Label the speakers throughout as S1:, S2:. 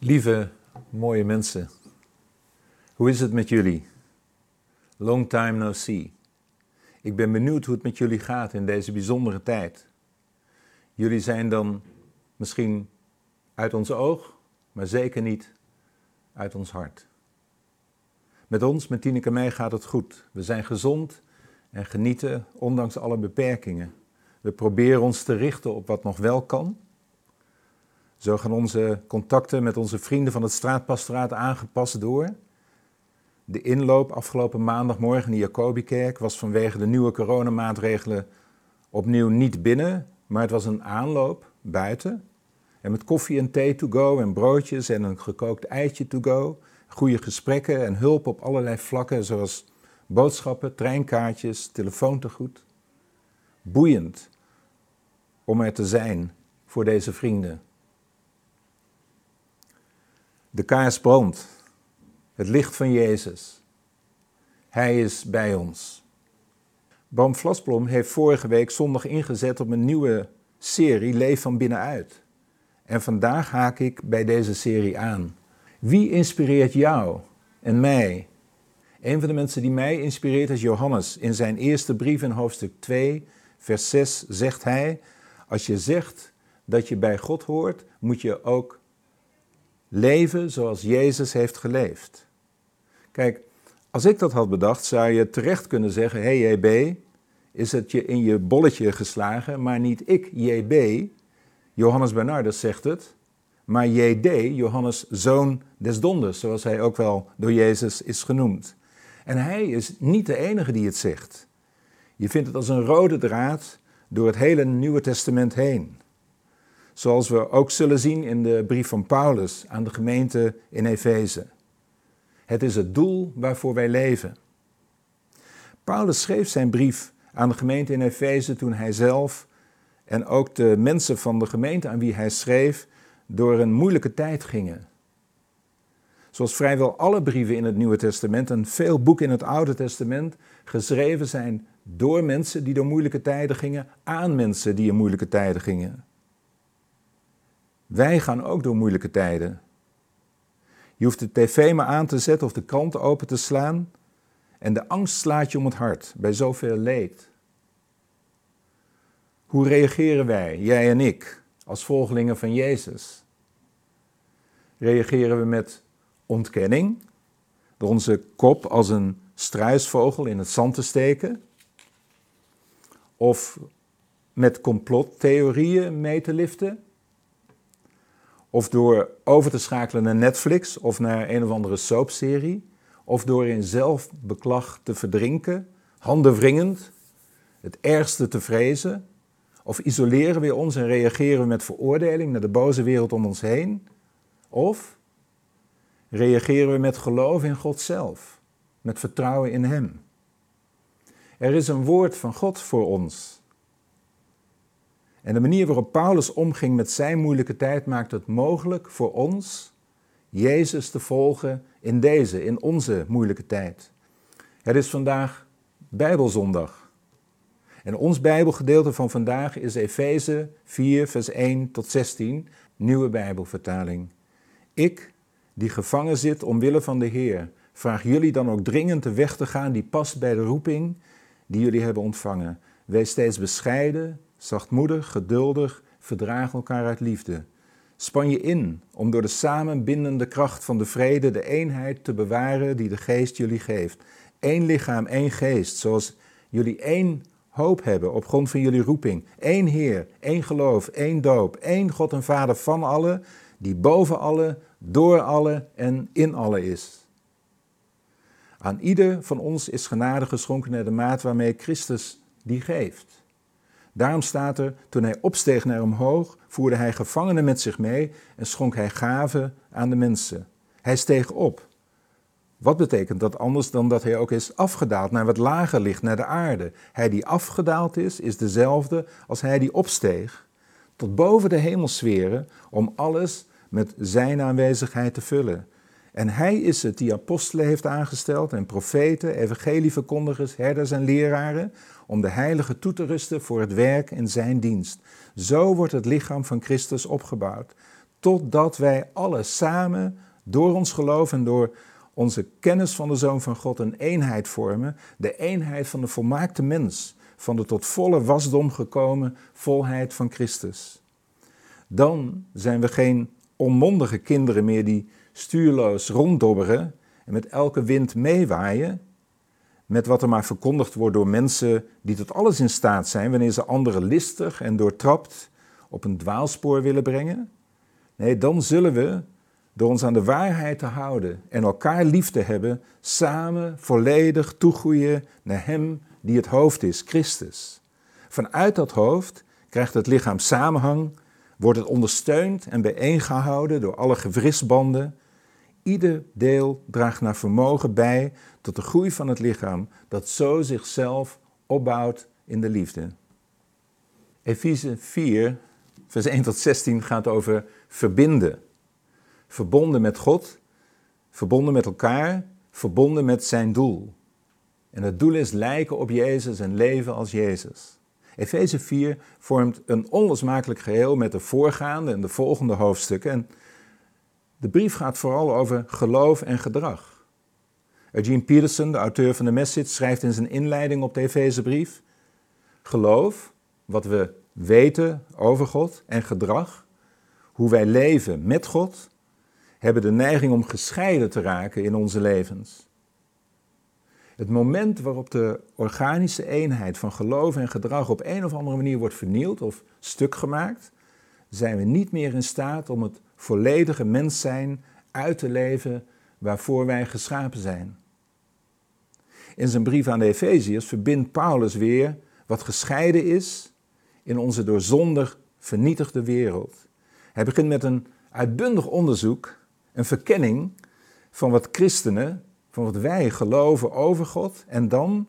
S1: Lieve, mooie mensen, hoe is het met jullie? Long time no see. Ik ben benieuwd hoe het met jullie gaat in deze bijzondere tijd. Jullie zijn dan misschien uit ons oog, maar zeker niet uit ons hart. Met ons, met Tineke mij, gaat het goed. We zijn gezond en genieten ondanks alle beperkingen. We proberen ons te richten op wat nog wel kan zo gaan onze contacten met onze vrienden van het straatpastoraat aangepast door. De inloop afgelopen maandagmorgen in de Jacobikerk was vanwege de nieuwe coronamaatregelen opnieuw niet binnen, maar het was een aanloop buiten. En met koffie en thee to go en broodjes en een gekookt eitje to go. Goede gesprekken en hulp op allerlei vlakken, zoals boodschappen, treinkaartjes, telefoontegoed. Boeiend om er te zijn voor deze vrienden. De kaars brandt. Het licht van Jezus. Hij is bij ons. Bram Vlasblom heeft vorige week zondag ingezet op een nieuwe serie Leef van binnenuit. En vandaag haak ik bij deze serie aan. Wie inspireert jou en mij? Een van de mensen die mij inspireert is Johannes. In zijn eerste brief in hoofdstuk 2, vers 6 zegt hij: Als je zegt dat je bij God hoort, moet je ook Leven zoals Jezus heeft geleefd. Kijk, als ik dat had bedacht, zou je terecht kunnen zeggen: Hé hey, JB, is het je in je bolletje geslagen, maar niet ik, JB. Johannes Bernardus zegt het, maar JD, Johannes zoon des donders, zoals hij ook wel door Jezus is genoemd. En hij is niet de enige die het zegt. Je vindt het als een rode draad door het hele Nieuwe Testament heen. Zoals we ook zullen zien in de brief van Paulus aan de gemeente in Efeze. Het is het doel waarvoor wij leven. Paulus schreef zijn brief aan de gemeente in Efeze toen hij zelf en ook de mensen van de gemeente aan wie hij schreef door een moeilijke tijd gingen. Zoals vrijwel alle brieven in het Nieuwe Testament en veel boeken in het Oude Testament geschreven zijn door mensen die door moeilijke tijden gingen aan mensen die in moeilijke tijden gingen. Wij gaan ook door moeilijke tijden. Je hoeft de tv maar aan te zetten of de krant open te slaan en de angst slaat je om het hart bij zoveel leed. Hoe reageren wij, jij en ik, als volgelingen van Jezus? Reageren we met ontkenning, door onze kop als een struisvogel in het zand te steken? Of met complottheorieën mee te liften? Of door over te schakelen naar Netflix of naar een of andere soapserie. Of door in zelfbeklag te verdrinken, handenwringend, het ergste te vrezen. Of isoleren we ons en reageren we met veroordeling naar de boze wereld om ons heen. Of reageren we met geloof in God zelf, met vertrouwen in Hem. Er is een woord van God voor ons. En de manier waarop Paulus omging met zijn moeilijke tijd maakt het mogelijk voor ons Jezus te volgen in deze, in onze moeilijke tijd. Het is vandaag Bijbelzondag. En ons Bijbelgedeelte van vandaag is Efeze 4, vers 1 tot 16, nieuwe Bijbelvertaling. Ik, die gevangen zit omwille van de Heer, vraag jullie dan ook dringend de weg te gaan die past bij de roeping die jullie hebben ontvangen. Wees steeds bescheiden, zachtmoedig, geduldig, verdraag elkaar uit liefde. Span je in om door de samenbindende kracht van de vrede de eenheid te bewaren die de geest jullie geeft. Eén lichaam, één geest, zoals jullie één hoop hebben op grond van jullie roeping. Eén Heer, één geloof, één doop, één God en Vader van allen, die boven alle, door alle en in alle is. Aan ieder van ons is genade geschonken naar de maat waarmee Christus die geeft. Daarom staat er, toen hij opsteeg naar omhoog, voerde hij gevangenen met zich mee en schonk hij gaven aan de mensen. Hij steeg op. Wat betekent dat anders dan dat hij ook is afgedaald naar wat lager ligt, naar de aarde? Hij die afgedaald is, is dezelfde als hij die opsteeg, tot boven de hemelsferen, om alles met zijn aanwezigheid te vullen. En hij is het die apostelen heeft aangesteld en profeten, evangelieverkondigers, herders en leraren, om de heilige toe te rusten voor het werk in zijn dienst. Zo wordt het lichaam van Christus opgebouwd, totdat wij alle samen door ons geloof en door onze kennis van de Zoon van God een eenheid vormen, de eenheid van de volmaakte mens, van de tot volle wasdom gekomen volheid van Christus. Dan zijn we geen onmondige kinderen meer die stuurloos ronddobberen en met elke wind meewaaien, met wat er maar verkondigd wordt door mensen die tot alles in staat zijn wanneer ze anderen listig en doortrapt op een dwaalspoor willen brengen. Nee, dan zullen we, door ons aan de waarheid te houden en elkaar lief te hebben, samen volledig toegroeien naar Hem die het hoofd is, Christus. Vanuit dat hoofd krijgt het lichaam samenhang, wordt het ondersteund en bijeengehouden door alle gewrichtsbanden. Ieder deel draagt naar vermogen bij tot de groei van het lichaam, dat zo zichzelf opbouwt in de liefde. Efeze 4, vers 1 tot 16 gaat over verbinden. Verbonden met God, verbonden met elkaar, verbonden met zijn doel. En het doel is lijken op Jezus en leven als Jezus. Efeze 4 vormt een onlosmakelijk geheel met de voorgaande en de volgende hoofdstukken. En de brief gaat vooral over geloof en gedrag. Eugene Peterson, de auteur van de Message, schrijft in zijn inleiding op de Efezebrief: Geloof, wat we weten over God, en gedrag, hoe wij leven met God, hebben de neiging om gescheiden te raken in onze levens. Het moment waarop de organische eenheid van geloof en gedrag op een of andere manier wordt vernield of stuk gemaakt, zijn we niet meer in staat om het volledige mens zijn uit te leven waarvoor wij geschapen zijn. In zijn brief aan de Efeziërs verbindt Paulus weer wat gescheiden is in onze door zondig vernietigde wereld. Hij begint met een uitbundig onderzoek, een verkenning van wat christenen van wat wij geloven over God en dan,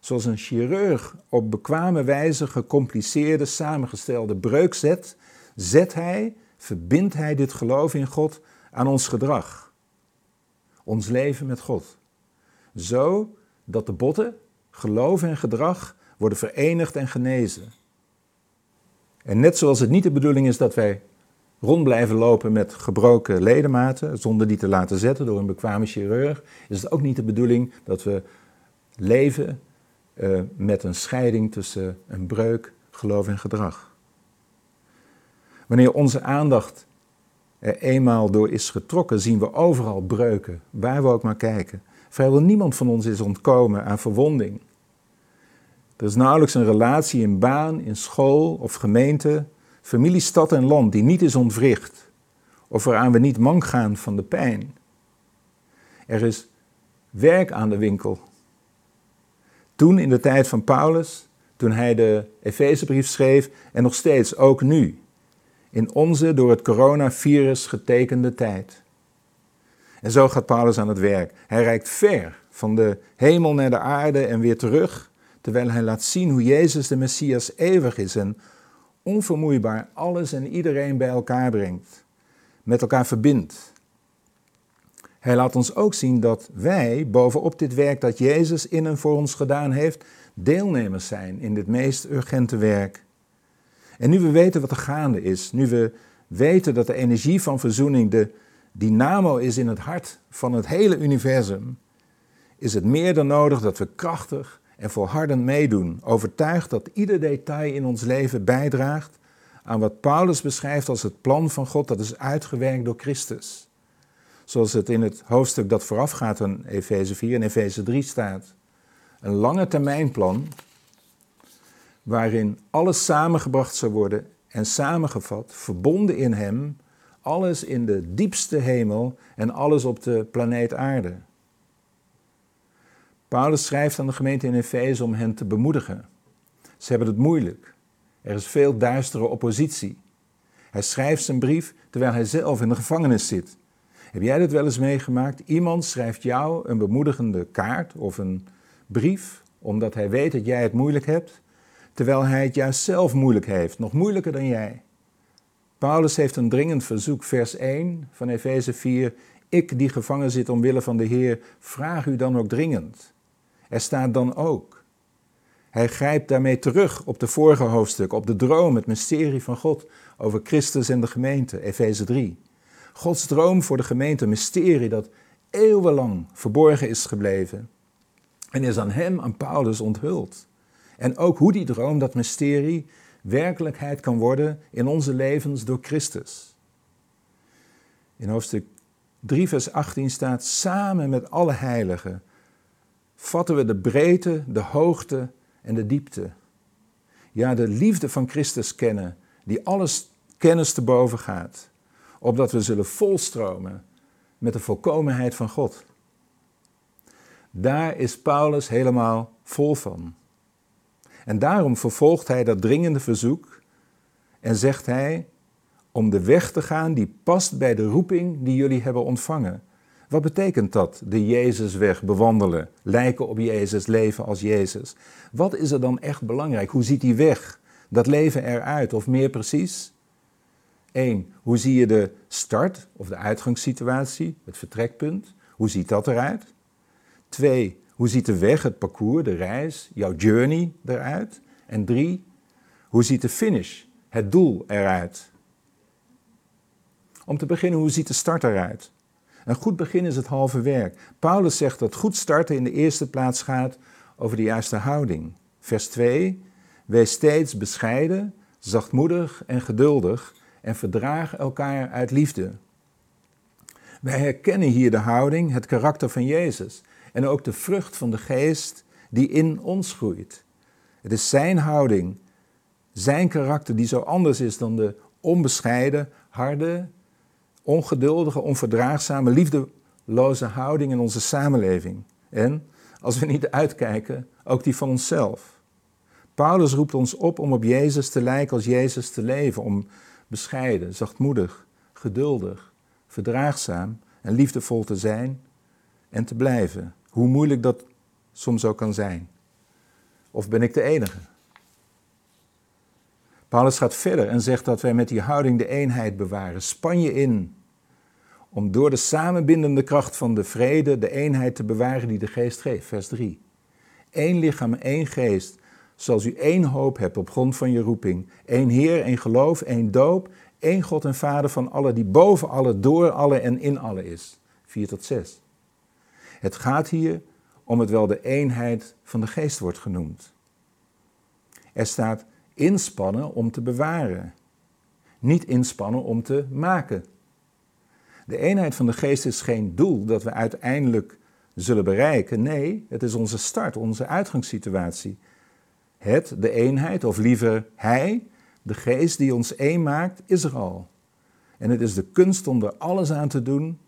S1: zoals een chirurg op bekwame wijze gecompliceerde, samengestelde breuk zet, zet hij, verbindt hij dit geloof in God aan ons gedrag, ons leven met God. Zo dat de botten, geloof en gedrag worden verenigd en genezen. En net zoals het niet de bedoeling is dat wij rond blijven lopen met gebroken ledematen, zonder die te laten zetten door een bekwame chirurg, is het ook niet de bedoeling dat we leven uh, met een scheiding tussen een breuk, geloof en gedrag. Wanneer onze aandacht er eenmaal door is getrokken, zien we overal breuken, waar we ook maar kijken. Vrijwel niemand van ons is ontkomen aan verwonding. Er is nauwelijks een relatie in baan, in school of gemeente familie, stad en land die niet is ontwricht, of waaraan we niet mank gaan van de pijn. Er is werk aan de winkel. Toen in de tijd van Paulus, toen hij de Efezebrief schreef en nog steeds, ook nu, in onze door het coronavirus getekende tijd. En zo gaat Paulus aan het werk. Hij reikt ver van de hemel naar de aarde en weer terug, terwijl hij laat zien hoe Jezus de Messias eeuwig is en onvermoeibaar alles en iedereen bij elkaar brengt, met elkaar verbindt. Hij laat ons ook zien dat wij, bovenop dit werk dat Jezus in en voor ons gedaan heeft, deelnemers zijn in dit meest urgente werk. En nu we weten wat er gaande is, nu we weten dat de energie van verzoening de dynamo is in het hart van het hele universum, is het meer dan nodig dat we krachtig en volhardend meedoen, overtuigd dat ieder detail in ons leven bijdraagt aan wat Paulus beschrijft als het plan van God dat is uitgewerkt door Christus. Zoals het in het hoofdstuk dat voorafgaat aan Efeze 4 en Efeze 3 staat. Een lange termijnplan waarin alles samengebracht zou worden en samengevat, verbonden in Hem, alles in de diepste hemel en alles op de planeet Aarde. Paulus schrijft aan de gemeente in Efeze om hen te bemoedigen. Ze hebben het moeilijk. Er is veel duistere oppositie. Hij schrijft zijn brief terwijl hij zelf in de gevangenis zit. Heb jij dat wel eens meegemaakt? Iemand schrijft jou een bemoedigende kaart of een brief omdat hij weet dat jij het moeilijk hebt, terwijl hij het juist zelf moeilijk heeft, nog moeilijker dan jij. Paulus heeft een dringend verzoek, vers 1 van Efeze 4. Ik die gevangen zit omwille van de Heer, vraag u dan ook dringend. Er staat dan ook. Hij grijpt daarmee terug op de vorige hoofdstuk, op de droom, het mysterie van God over Christus en de gemeente, Efeze 3. Gods droom voor de gemeente, een mysterie dat eeuwenlang verborgen is gebleven en is aan hem, aan Paulus, onthuld. En ook hoe die droom, dat mysterie, werkelijkheid kan worden in onze levens door Christus. In hoofdstuk 3, vers 18 staat: Samen met alle heiligen vatten we de breedte, de hoogte en de diepte. Ja, de liefde van Christus kennen, die alles kennis te boven gaat, opdat we zullen volstromen met de volkomenheid van God. Daar is Paulus helemaal vol van. En daarom vervolgt hij dat dringende verzoek en zegt hij om de weg te gaan die past bij de roeping die jullie hebben ontvangen. Wat betekent dat, de Jezusweg bewandelen, lijken op Jezus, leven als Jezus? Wat is er dan echt belangrijk? Hoe ziet die weg, dat leven eruit? Of meer precies? 1. Hoe zie je de start of de uitgangssituatie, het vertrekpunt? Hoe ziet dat eruit? 2. Hoe ziet de weg, het parcours, de reis, jouw journey eruit? En 3. Hoe ziet de finish, het doel eruit? Om te beginnen, hoe ziet de start eruit? Een goed begin is het halve werk. Paulus zegt dat goed starten in de eerste plaats gaat over de juiste houding. Vers 2. Wees steeds bescheiden, zachtmoedig en geduldig en verdraag elkaar uit liefde. Wij herkennen hier de houding, het karakter van Jezus en ook de vrucht van de geest die in ons groeit. Het is zijn houding, zijn karakter die zo anders is dan de onbescheiden, harde, ongeduldige, onverdraagzame, liefdeloze houding in onze samenleving. En, als we niet uitkijken, ook die van onszelf. Paulus roept ons op om op Jezus te lijken als Jezus te leven, om bescheiden, zachtmoedig, geduldig, verdraagzaam en liefdevol te zijn en te blijven. Hoe moeilijk dat soms ook kan zijn. Of ben ik de enige? Paulus gaat verder en zegt dat wij met die houding de eenheid bewaren. Span je in om door de samenbindende kracht van de vrede de eenheid te bewaren die de geest geeft. Vers 3. Eén lichaam, één geest, zoals u één hoop hebt op grond van je roeping. Eén Heer, één geloof, één doop, één God en Vader van alle, die boven alle, door alle en in alle is. 4 tot 6. Het gaat hier om het wel de eenheid van de geest wordt genoemd. Er staat inspannen om te bewaren, niet inspannen om te maken. De eenheid van de geest is geen doel dat we uiteindelijk zullen bereiken. Nee, het is onze start, onze uitgangssituatie. Het, de eenheid, of liever Hij, de geest die ons één maakt, is er al. En het is de kunst om er alles aan te doen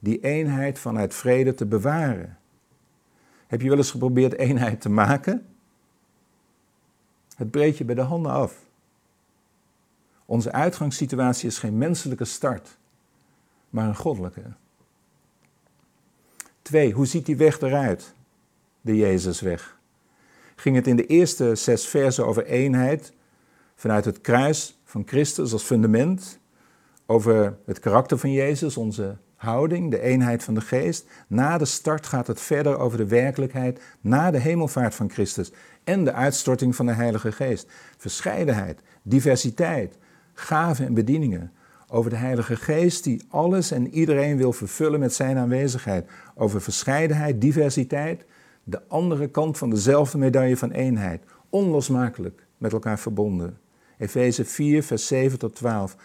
S1: die eenheid vanuit vrede te bewaren. Heb je wel eens geprobeerd eenheid te maken? Het breekt je bij de handen af. Onze uitgangssituatie is geen menselijke start, maar een goddelijke. Twee, hoe ziet die weg eruit? De Jezusweg. Ging het in de eerste zes versen over eenheid vanuit het kruis van Christus als fundament, over het karakter van Jezus, onze houding, de eenheid van de geest. Na de start gaat het verder over de werkelijkheid na de hemelvaart van Christus en de uitstorting van de Heilige Geest. Verscheidenheid, diversiteit, gaven en bedieningen. Over de Heilige Geest die alles en iedereen wil vervullen met zijn aanwezigheid. Over verscheidenheid, diversiteit, de andere kant van dezelfde medaille van eenheid. Onlosmakelijk met elkaar verbonden. Efeze 4, vers 7 tot 12.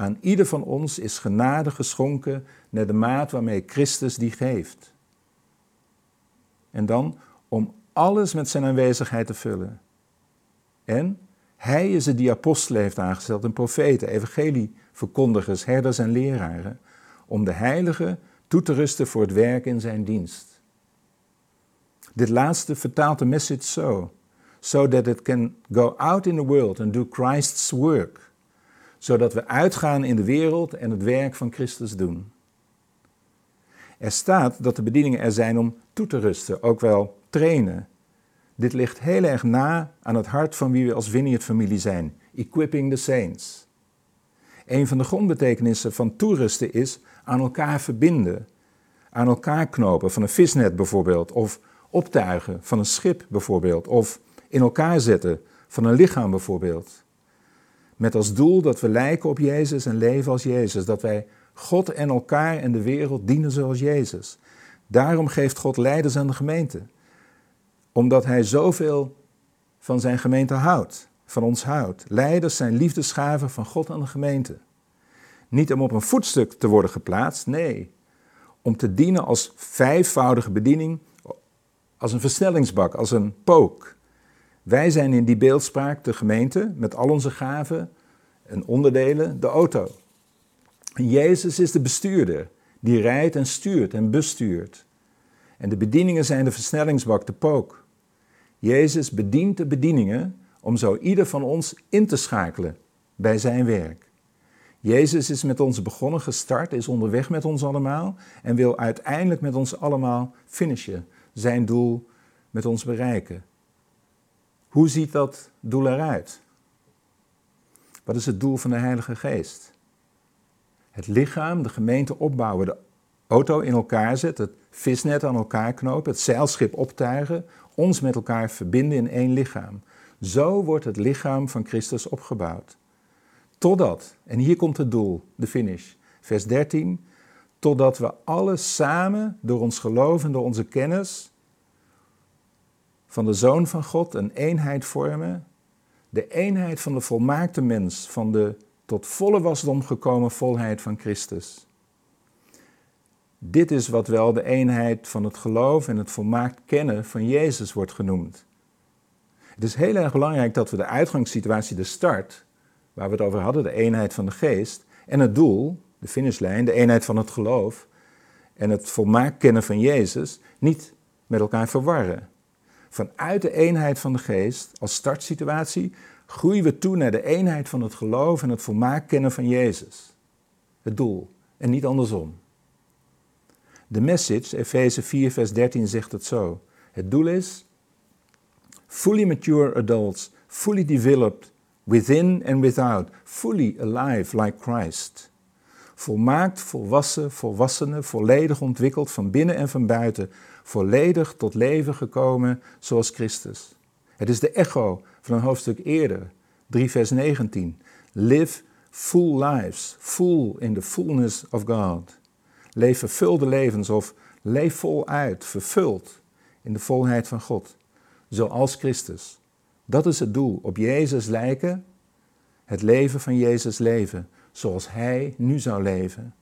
S1: Aan ieder van ons is genade geschonken naar de maat waarmee Christus die geeft. En dan om alles met zijn aanwezigheid te vullen. En hij is het die apostelen heeft aangesteld, een profeten, evangelieverkondigers, herders en leraren, om de heiligen toe te rusten voor het werk in zijn dienst. Dit laatste vertaalt de message zo, so that it can go out in the world and do Christ's work zodat we uitgaan in de wereld en het werk van Christus doen. Er staat dat de bedieningen er zijn om toe te rusten, ook wel trainen. Dit ligt heel erg na aan het hart van wie we als Vineyard-familie zijn, equipping the saints. Een van de grondbetekenissen van toerusten is aan elkaar verbinden, aan elkaar knopen, van een visnet bijvoorbeeld, of optuigen van een schip bijvoorbeeld, of in elkaar zetten van een lichaam bijvoorbeeld. Met als doel dat we lijken op Jezus en leven als Jezus. Dat wij God en elkaar en de wereld dienen zoals Jezus. Daarom geeft God leiders aan de gemeente. Omdat Hij zoveel van zijn gemeente houdt, van ons houdt. Leiders zijn liefdesgaven van God aan de gemeente. Niet om op een voetstuk te worden geplaatst, nee. Om te dienen als vijfvoudige bediening, als een versnellingsbak, als een pook. Wij zijn in die beeldspraak de gemeente met al onze gaven en onderdelen, de auto. Jezus is de bestuurder, die rijdt en stuurt en bestuurt. En de bedieningen zijn de versnellingsbak, de pook. Jezus bedient de bedieningen om zo ieder van ons in te schakelen bij zijn werk. Jezus is met ons begonnen, gestart, is onderweg met ons allemaal en wil uiteindelijk met ons allemaal finishen, zijn doel met ons bereiken. Hoe ziet dat doel eruit? Wat is het doel van de Heilige Geest? Het lichaam, de gemeente opbouwen, de auto in elkaar zetten, het visnet aan elkaar knopen, het zeilschip optuigen, ons met elkaar verbinden in één lichaam. Zo wordt het lichaam van Christus opgebouwd. Totdat, en hier komt het doel, de finish, vers 13, totdat we alle samen door ons geloof en door onze kennis van de Zoon van God een eenheid vormen, de eenheid van de volmaakte mens, van de tot volle wasdom gekomen volheid van Christus. Dit is wat wel de eenheid van het geloof en het volmaakt kennen van Jezus wordt genoemd. Het is heel erg belangrijk dat we de uitgangssituatie, de start, waar we het over hadden, de eenheid van de geest, en het doel, de finishlijn, de eenheid van het geloof en het volmaakt kennen van Jezus, niet met elkaar verwarren. Vanuit de eenheid van de geest als startsituatie groeien we toe naar de eenheid van het geloof en het volmaakt kennen van Jezus. Het doel en niet andersom. De message, Efeze 4, vers 13, zegt het zo. Het doel is fully mature adults, fully developed within and without, fully alive like Christ. Volmaakt, volwassen, volwassenen, volledig ontwikkeld van binnen en van buiten, volledig tot leven gekomen zoals Christus. Het is de echo van een hoofdstuk eerder, 3 vers 19. Live full lives, full in the fullness of God. Leef vervulde levens of leef voluit, vervuld in de volheid van God, zoals Christus. Dat is het doel, op Jezus lijken, het leven van Jezus leven, zoals Hij nu zou leven.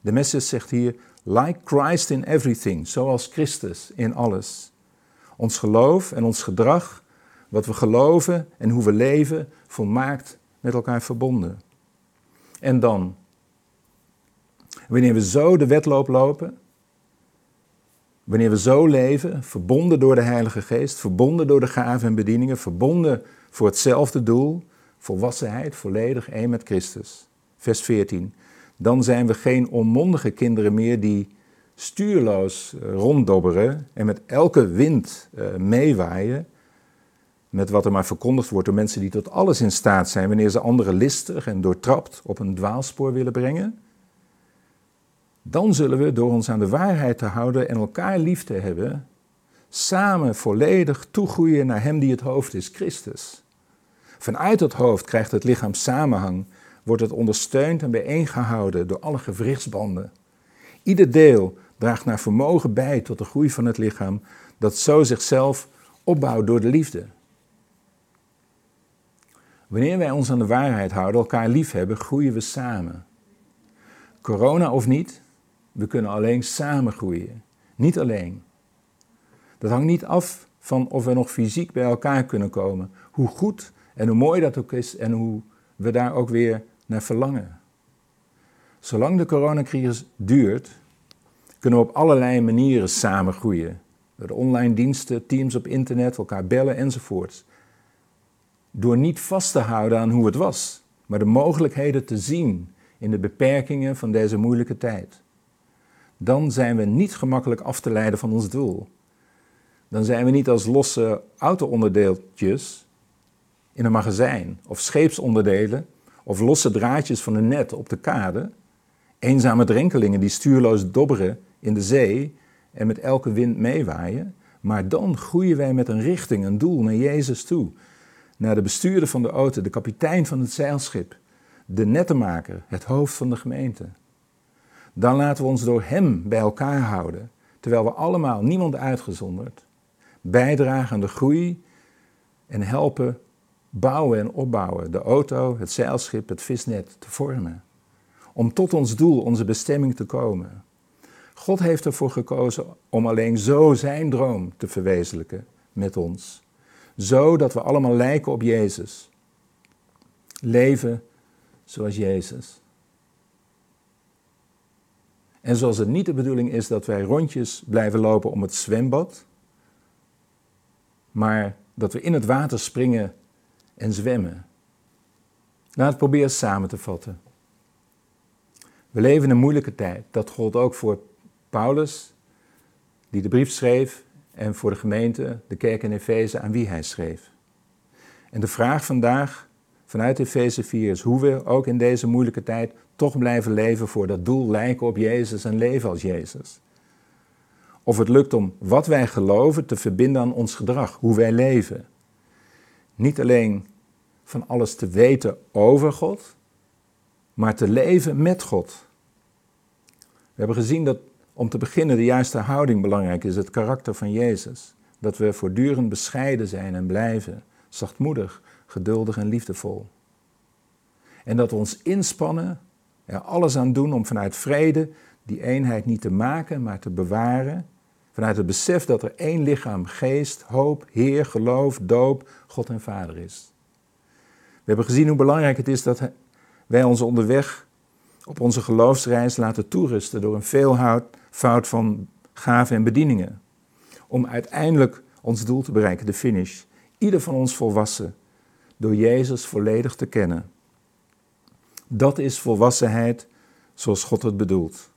S1: De message zegt hier, like Christ in everything, zoals Christus in alles. Ons geloof en ons gedrag, wat we geloven en hoe we leven, volmaakt met elkaar verbonden. En dan, wanneer we zo de wedloop lopen, wanneer we zo leven, verbonden door de Heilige Geest, verbonden door de gaven en bedieningen, verbonden voor hetzelfde doel, volwassenheid, volledig één met Christus. Vers 14 dan zijn we geen onmondige kinderen meer die stuurloos eh, ronddobberen en met elke wind uh, meewaaien. Met wat er maar verkondigd wordt door mensen die tot alles in staat zijn wanneer ze anderen listig en doortrapt op een dwaalspoor willen brengen. Dan zullen we door ons aan de waarheid te houden en elkaar lief te hebben, samen volledig toegroeien naar Hem die het hoofd is, Christus. Vanuit het hoofd krijgt het lichaam samenhang wordt het ondersteund en bijeengehouden door alle gewrichtsbanden. Ieder deel draagt naar vermogen bij tot de groei van het lichaam, dat zo zichzelf opbouwt door de liefde. Wanneer wij ons aan de waarheid houden, elkaar lief hebben, groeien we samen. Corona of niet, we kunnen alleen samen groeien. Niet alleen. Dat hangt niet af van of we nog fysiek bij elkaar kunnen komen. Hoe goed en hoe mooi dat ook is en hoe we daar ook weer naar verlangen. Zolang de coronacrisis duurt, kunnen we op allerlei manieren samen groeien. Door de online diensten, teams op internet, elkaar bellen enzovoorts. Door niet vast te houden aan hoe het was, maar de mogelijkheden te zien in de beperkingen van deze moeilijke tijd. Dan zijn we niet gemakkelijk af te leiden van ons doel. Dan zijn we niet als losse auto-onderdeeltjes in een magazijn of scheepsonderdelen of losse draadjes van een net op de kade, eenzame drenkelingen die stuurloos dobberen in de zee en met elke wind meewaaien, Maar dan groeien wij met een richting, een doel naar Jezus toe. Naar de bestuurder van de auto, de kapitein van het zeilschip, de nettenmaker, het hoofd van de gemeente. Dan laten we ons door Hem bij elkaar houden, terwijl we allemaal, niemand uitgezonderd, bijdragen aan de groei en helpen bouwen en opbouwen, de auto, het zeilschip, het visnet te vormen. Om tot ons doel, onze bestemming te komen. God heeft ervoor gekozen om alleen zo zijn droom te verwezenlijken met ons. Zo dat we allemaal lijken op Jezus. Leven zoals Jezus. En zoals het niet de bedoeling is dat wij rondjes blijven lopen om het zwembad, maar dat we in het water springen en zwemmen. Laat het proberen samen te vatten. We leven in een moeilijke tijd. Dat gold ook voor Paulus, die de brief schreef, en voor de gemeente, de kerk in Efeze, aan wie hij schreef. En de vraag vandaag vanuit Efeze 4 is hoe we ook in deze moeilijke tijd toch blijven leven voor dat doel lijken op Jezus en leven als Jezus. Of het lukt om wat wij geloven te verbinden aan ons gedrag, hoe wij leven. Niet alleen van alles te weten over God, maar te leven met God. We hebben gezien dat om te beginnen de juiste houding belangrijk is, het karakter van Jezus. Dat we voortdurend bescheiden zijn en blijven, zachtmoedig, geduldig en liefdevol. En dat we ons inspannen, er alles aan doen om vanuit vrede die eenheid niet te maken, maar te bewaren. Vanuit het besef dat er één lichaam, geest, hoop, Heer, geloof, doop, God en Vader is. We hebben gezien hoe belangrijk het is dat wij ons onderweg op onze geloofsreis laten toerusten door een veelvoud van gaven en bedieningen. Om uiteindelijk ons doel te bereiken, de finish. Ieder van ons volwassen, door Jezus volledig te kennen. Dat is volwassenheid zoals God het bedoelt.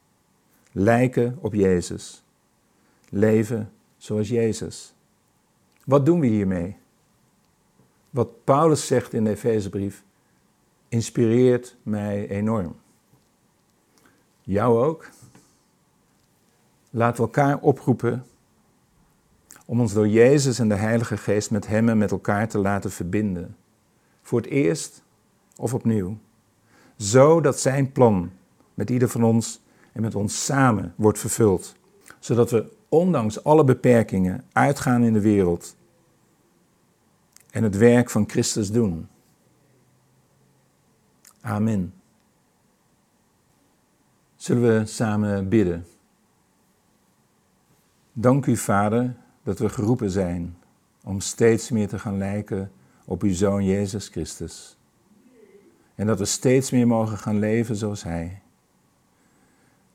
S1: Lijken op Jezus. Leven zoals Jezus. Wat doen we hiermee? Wat Paulus zegt in de Efezebrief inspireert mij enorm. Jou ook. Laten we elkaar oproepen om ons door Jezus en de Heilige Geest met Hem en met elkaar te laten verbinden. Voor het eerst of opnieuw. Zo dat Zijn plan met ieder van ons en met ons samen wordt vervuld. Zodat we ondanks alle beperkingen uitgaan in de wereld en het werk van Christus doen. Amen. Zullen we samen bidden? Dank u, Vader, dat we geroepen zijn om steeds meer te gaan lijken op uw Zoon Jezus Christus. En dat we steeds meer mogen gaan leven zoals Hij.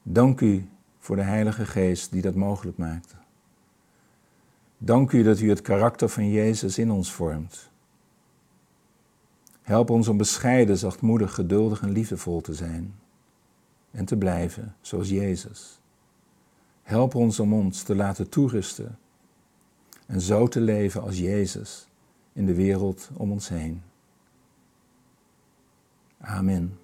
S1: Dank u voor de Heilige Geest die dat mogelijk maakt. Dank u dat u het karakter van Jezus in ons vormt. Help ons om bescheiden, zachtmoedig, geduldig en liefdevol te zijn en te blijven zoals Jezus. Help ons om ons te laten toerusten en zo te leven als Jezus in de wereld om ons heen. Amen.